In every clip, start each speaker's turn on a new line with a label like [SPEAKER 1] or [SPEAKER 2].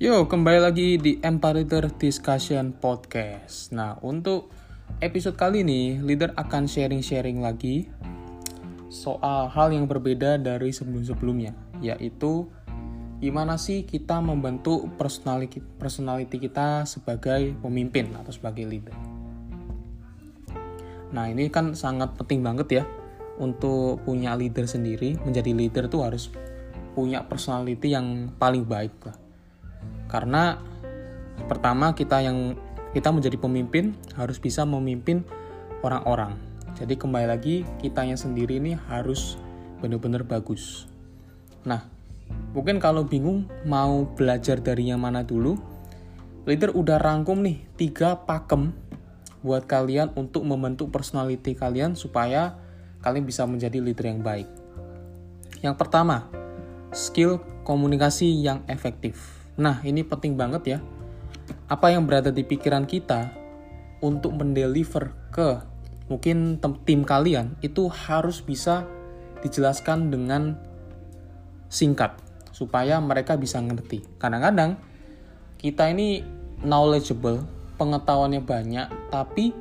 [SPEAKER 1] Yo, kembali lagi di Empire Leader Discussion Podcast. Nah, untuk episode kali ini, leader akan sharing-sharing lagi soal hal yang berbeda dari sebelum-sebelumnya, yaitu gimana sih kita membentuk personality, personality kita sebagai pemimpin atau sebagai leader. Nah, ini kan sangat penting banget ya untuk punya leader sendiri. Menjadi leader tuh harus punya personality yang paling baik lah karena pertama kita yang kita menjadi pemimpin harus bisa memimpin orang-orang. Jadi kembali lagi kitanya sendiri ini harus benar-benar bagus. Nah, mungkin kalau bingung mau belajar dari yang mana dulu, leader udah rangkum nih tiga pakem buat kalian untuk membentuk personality kalian supaya kalian bisa menjadi leader yang baik. Yang pertama, skill komunikasi yang efektif. Nah, ini penting banget ya. Apa yang berada di pikiran kita untuk mendeliver ke mungkin tim kalian itu harus bisa dijelaskan dengan singkat supaya mereka bisa ngerti. Kadang-kadang kita ini knowledgeable, pengetahuannya banyak, tapi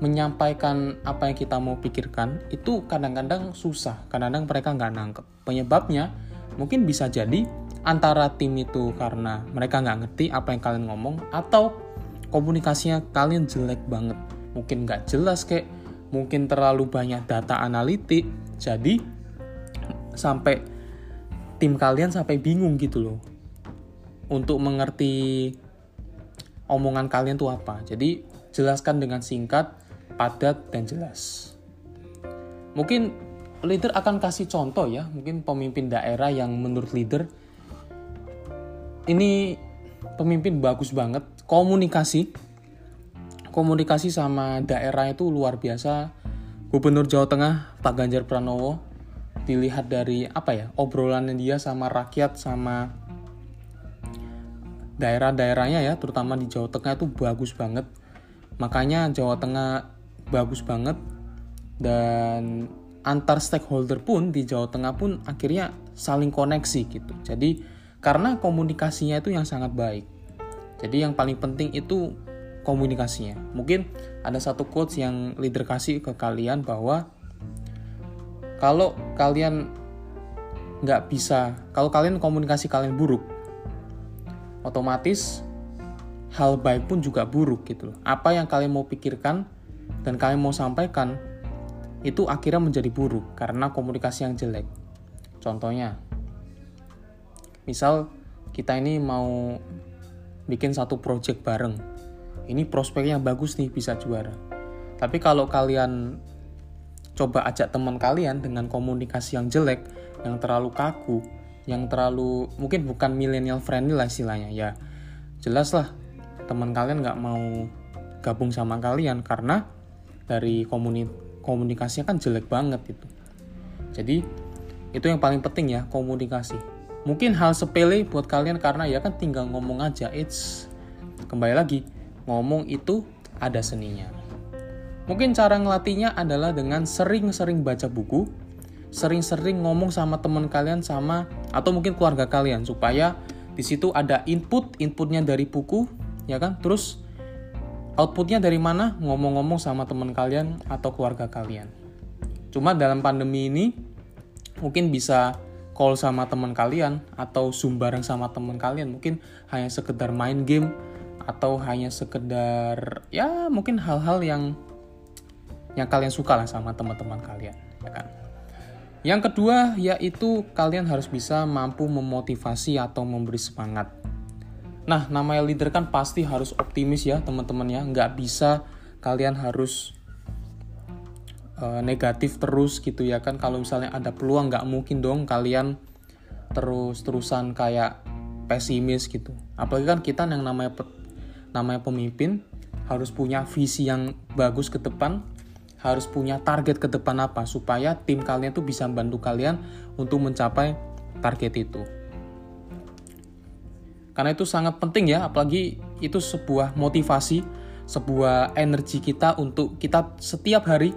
[SPEAKER 1] menyampaikan apa yang kita mau pikirkan itu kadang-kadang susah, kadang-kadang mereka nggak nangkep. Penyebabnya mungkin bisa jadi antara tim itu karena mereka nggak ngerti apa yang kalian ngomong atau komunikasinya kalian jelek banget. Mungkin nggak jelas kayak mungkin terlalu banyak data analitik. Jadi sampai tim kalian sampai bingung gitu loh. Untuk mengerti omongan kalian tuh apa. Jadi jelaskan dengan singkat padat dan jelas. Mungkin leader akan kasih contoh ya. Mungkin pemimpin daerah yang menurut leader ini pemimpin bagus banget. Komunikasi. Komunikasi sama daerah itu luar biasa. Gubernur Jawa Tengah Pak Ganjar Pranowo dilihat dari apa ya obrolannya dia sama rakyat sama daerah-daerahnya ya terutama di Jawa Tengah itu bagus banget. Makanya Jawa Tengah bagus banget. Dan antar stakeholder pun di Jawa Tengah pun akhirnya saling koneksi gitu. Jadi karena komunikasinya itu yang sangat baik. Jadi yang paling penting itu komunikasinya. Mungkin ada satu quotes yang leader kasih ke kalian bahwa kalau kalian nggak bisa, kalau kalian komunikasi kalian buruk, otomatis hal baik pun juga buruk gitu loh. Apa yang kalian mau pikirkan dan kalian mau sampaikan itu akhirnya menjadi buruk karena komunikasi yang jelek. Contohnya, misal kita ini mau bikin satu project bareng. Ini prospeknya bagus nih bisa juara. Tapi kalau kalian coba ajak teman kalian dengan komunikasi yang jelek yang terlalu kaku yang terlalu mungkin bukan millennial friendly lah istilahnya ya. Jelas lah teman kalian nggak mau gabung sama kalian karena dari komuni komunikasinya kan jelek banget itu. Jadi itu yang paling penting ya komunikasi Mungkin hal sepele buat kalian karena ya kan tinggal ngomong aja. It's kembali lagi ngomong itu ada seninya. Mungkin cara ngelatihnya adalah dengan sering-sering baca buku, sering-sering ngomong sama teman kalian sama atau mungkin keluarga kalian supaya di situ ada input, inputnya dari buku, ya kan? Terus outputnya dari mana? Ngomong-ngomong sama teman kalian atau keluarga kalian. Cuma dalam pandemi ini mungkin bisa call sama teman kalian atau zoom bareng sama teman kalian mungkin hanya sekedar main game atau hanya sekedar ya mungkin hal-hal yang yang kalian suka lah sama teman-teman kalian ya kan? Yang kedua yaitu kalian harus bisa mampu memotivasi atau memberi semangat. Nah namanya leader kan pasti harus optimis ya teman-teman ya. Nggak bisa kalian harus uh, negatif terus gitu ya kan. Kalau misalnya ada peluang nggak mungkin dong kalian terus terusan kayak pesimis gitu. Apalagi kan kita yang namanya namanya pemimpin harus punya visi yang bagus ke depan harus punya target ke depan apa supaya tim kalian tuh bisa bantu kalian untuk mencapai target itu. Karena itu sangat penting ya apalagi itu sebuah motivasi sebuah energi kita untuk kita setiap hari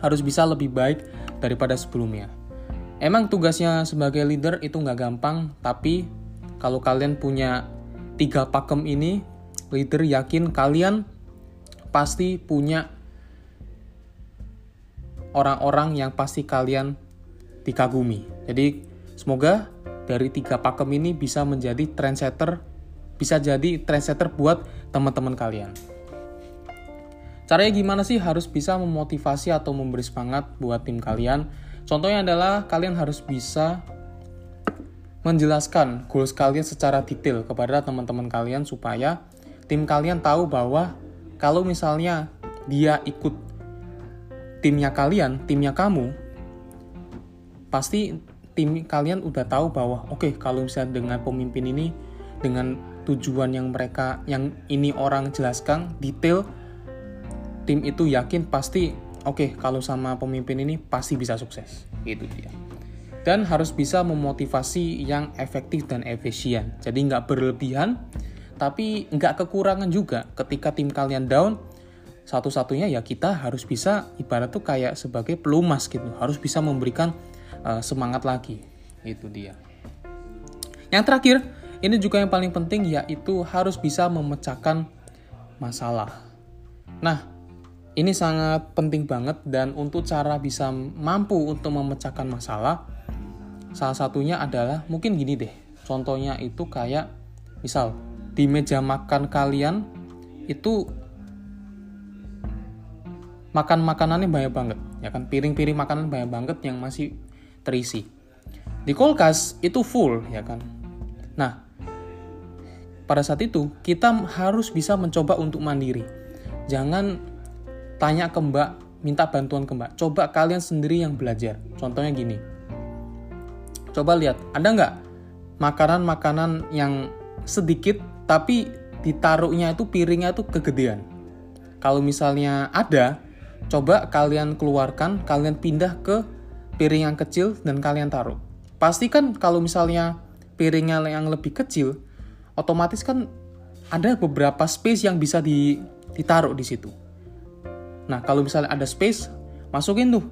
[SPEAKER 1] harus bisa lebih baik daripada sebelumnya. Emang tugasnya sebagai leader itu nggak gampang, tapi kalau kalian punya tiga pakem ini leader yakin kalian pasti punya orang-orang yang pasti kalian dikagumi. Jadi semoga dari tiga pakem ini bisa menjadi trendsetter, bisa jadi trendsetter buat teman-teman kalian. Caranya gimana sih harus bisa memotivasi atau memberi semangat buat tim kalian? Contohnya adalah kalian harus bisa menjelaskan goals kalian secara detail kepada teman-teman kalian supaya tim kalian tahu bahwa kalau misalnya dia ikut timnya kalian, timnya kamu, pasti tim kalian udah tahu bahwa oke okay, kalau misalnya dengan pemimpin ini dengan tujuan yang mereka yang ini orang jelaskan detail tim itu yakin pasti oke okay, kalau sama pemimpin ini pasti bisa sukses. Itu dia. Dan harus bisa memotivasi yang efektif dan efisien. Jadi nggak berlebihan tapi nggak kekurangan juga. Ketika tim kalian down satu-satunya ya kita harus bisa ibarat tuh kayak sebagai pelumas gitu. Harus bisa memberikan uh, semangat lagi. Itu dia. Yang terakhir ini juga yang paling penting yaitu harus bisa memecahkan masalah. Nah ini sangat penting banget dan untuk cara bisa mampu untuk memecahkan masalah, salah satunya adalah mungkin gini deh. Contohnya itu kayak misal di meja makan kalian itu makan makanannya banyak banget, ya kan piring-piring makanan banyak banget yang masih terisi. Di kulkas itu full, ya kan. Nah, pada saat itu kita harus bisa mencoba untuk mandiri. Jangan tanya ke mbak, minta bantuan ke mbak. Coba kalian sendiri yang belajar. Contohnya gini. Coba lihat, ada nggak makanan-makanan yang sedikit tapi ditaruhnya itu piringnya itu kegedean. Kalau misalnya ada, coba kalian keluarkan, kalian pindah ke piring yang kecil dan kalian taruh. Pastikan kalau misalnya piringnya yang lebih kecil, otomatis kan ada beberapa space yang bisa ditaruh di situ. Nah, kalau misalnya ada space, masukin tuh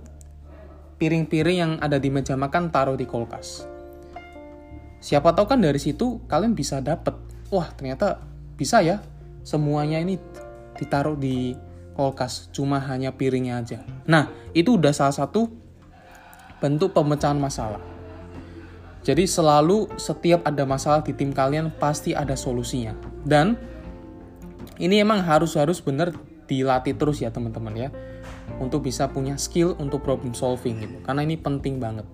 [SPEAKER 1] piring-piring yang ada di meja makan taruh di kulkas. Siapa tahu kan dari situ kalian bisa dapet, wah ternyata bisa ya, semuanya ini ditaruh di kulkas, cuma hanya piringnya aja. Nah, itu udah salah satu bentuk pemecahan masalah. Jadi selalu setiap ada masalah di tim kalian pasti ada solusinya. Dan ini emang harus harus bener dilatih terus ya teman-teman ya untuk bisa punya skill untuk problem solving gitu. Karena ini penting banget.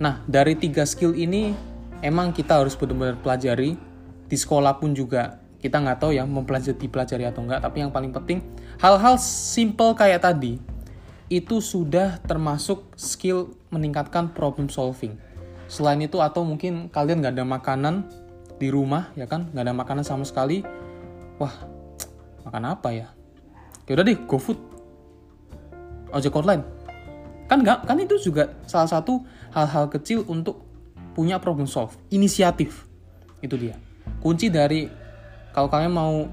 [SPEAKER 1] Nah dari tiga skill ini emang kita harus benar-benar pelajari. Di sekolah pun juga kita nggak tahu ya mempelajari dipelajari atau enggak tapi yang paling penting hal-hal simple kayak tadi itu sudah termasuk skill meningkatkan problem solving. Selain itu atau mungkin kalian nggak ada makanan di rumah ya kan? Nggak ada makanan sama sekali. Wah makan apa ya? Ya udah deh GoFood ojek online. Kan nggak kan itu juga salah satu hal-hal kecil untuk punya problem solve. Inisiatif. Itu dia. Kunci dari kalau kalian mau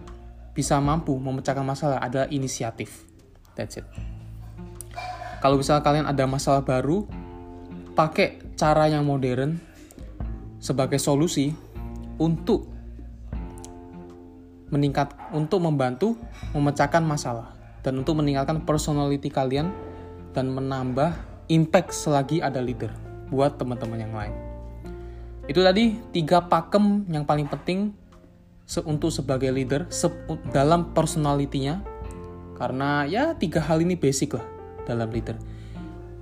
[SPEAKER 1] bisa mampu memecahkan masalah adalah inisiatif. That's it. Kalau misalnya kalian ada masalah baru pakai cara yang modern sebagai solusi untuk meningkat untuk membantu memecahkan masalah dan untuk meningkatkan personality kalian dan menambah impact selagi ada leader buat teman-teman yang lain. Itu tadi tiga pakem yang paling penting untuk sebagai leader se dalam personalitinya karena ya tiga hal ini basic lah dalam leader.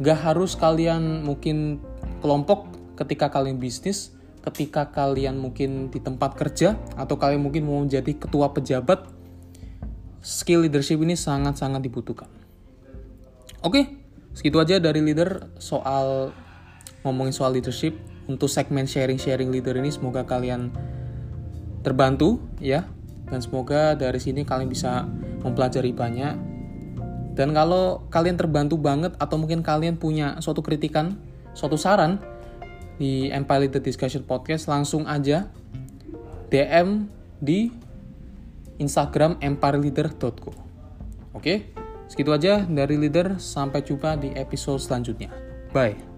[SPEAKER 1] Gak harus kalian mungkin kelompok ketika kalian bisnis ketika kalian mungkin di tempat kerja atau kalian mungkin mau menjadi ketua pejabat, skill leadership ini sangat-sangat dibutuhkan. Oke, segitu aja dari leader soal ngomongin soal leadership. Untuk segmen sharing-sharing leader ini semoga kalian terbantu ya dan semoga dari sini kalian bisa mempelajari banyak. Dan kalau kalian terbantu banget atau mungkin kalian punya suatu kritikan, suatu saran, di Empire Leader Discussion Podcast langsung aja DM di Instagram empireleader.co. Oke, segitu aja dari leader. Sampai jumpa di episode selanjutnya. Bye.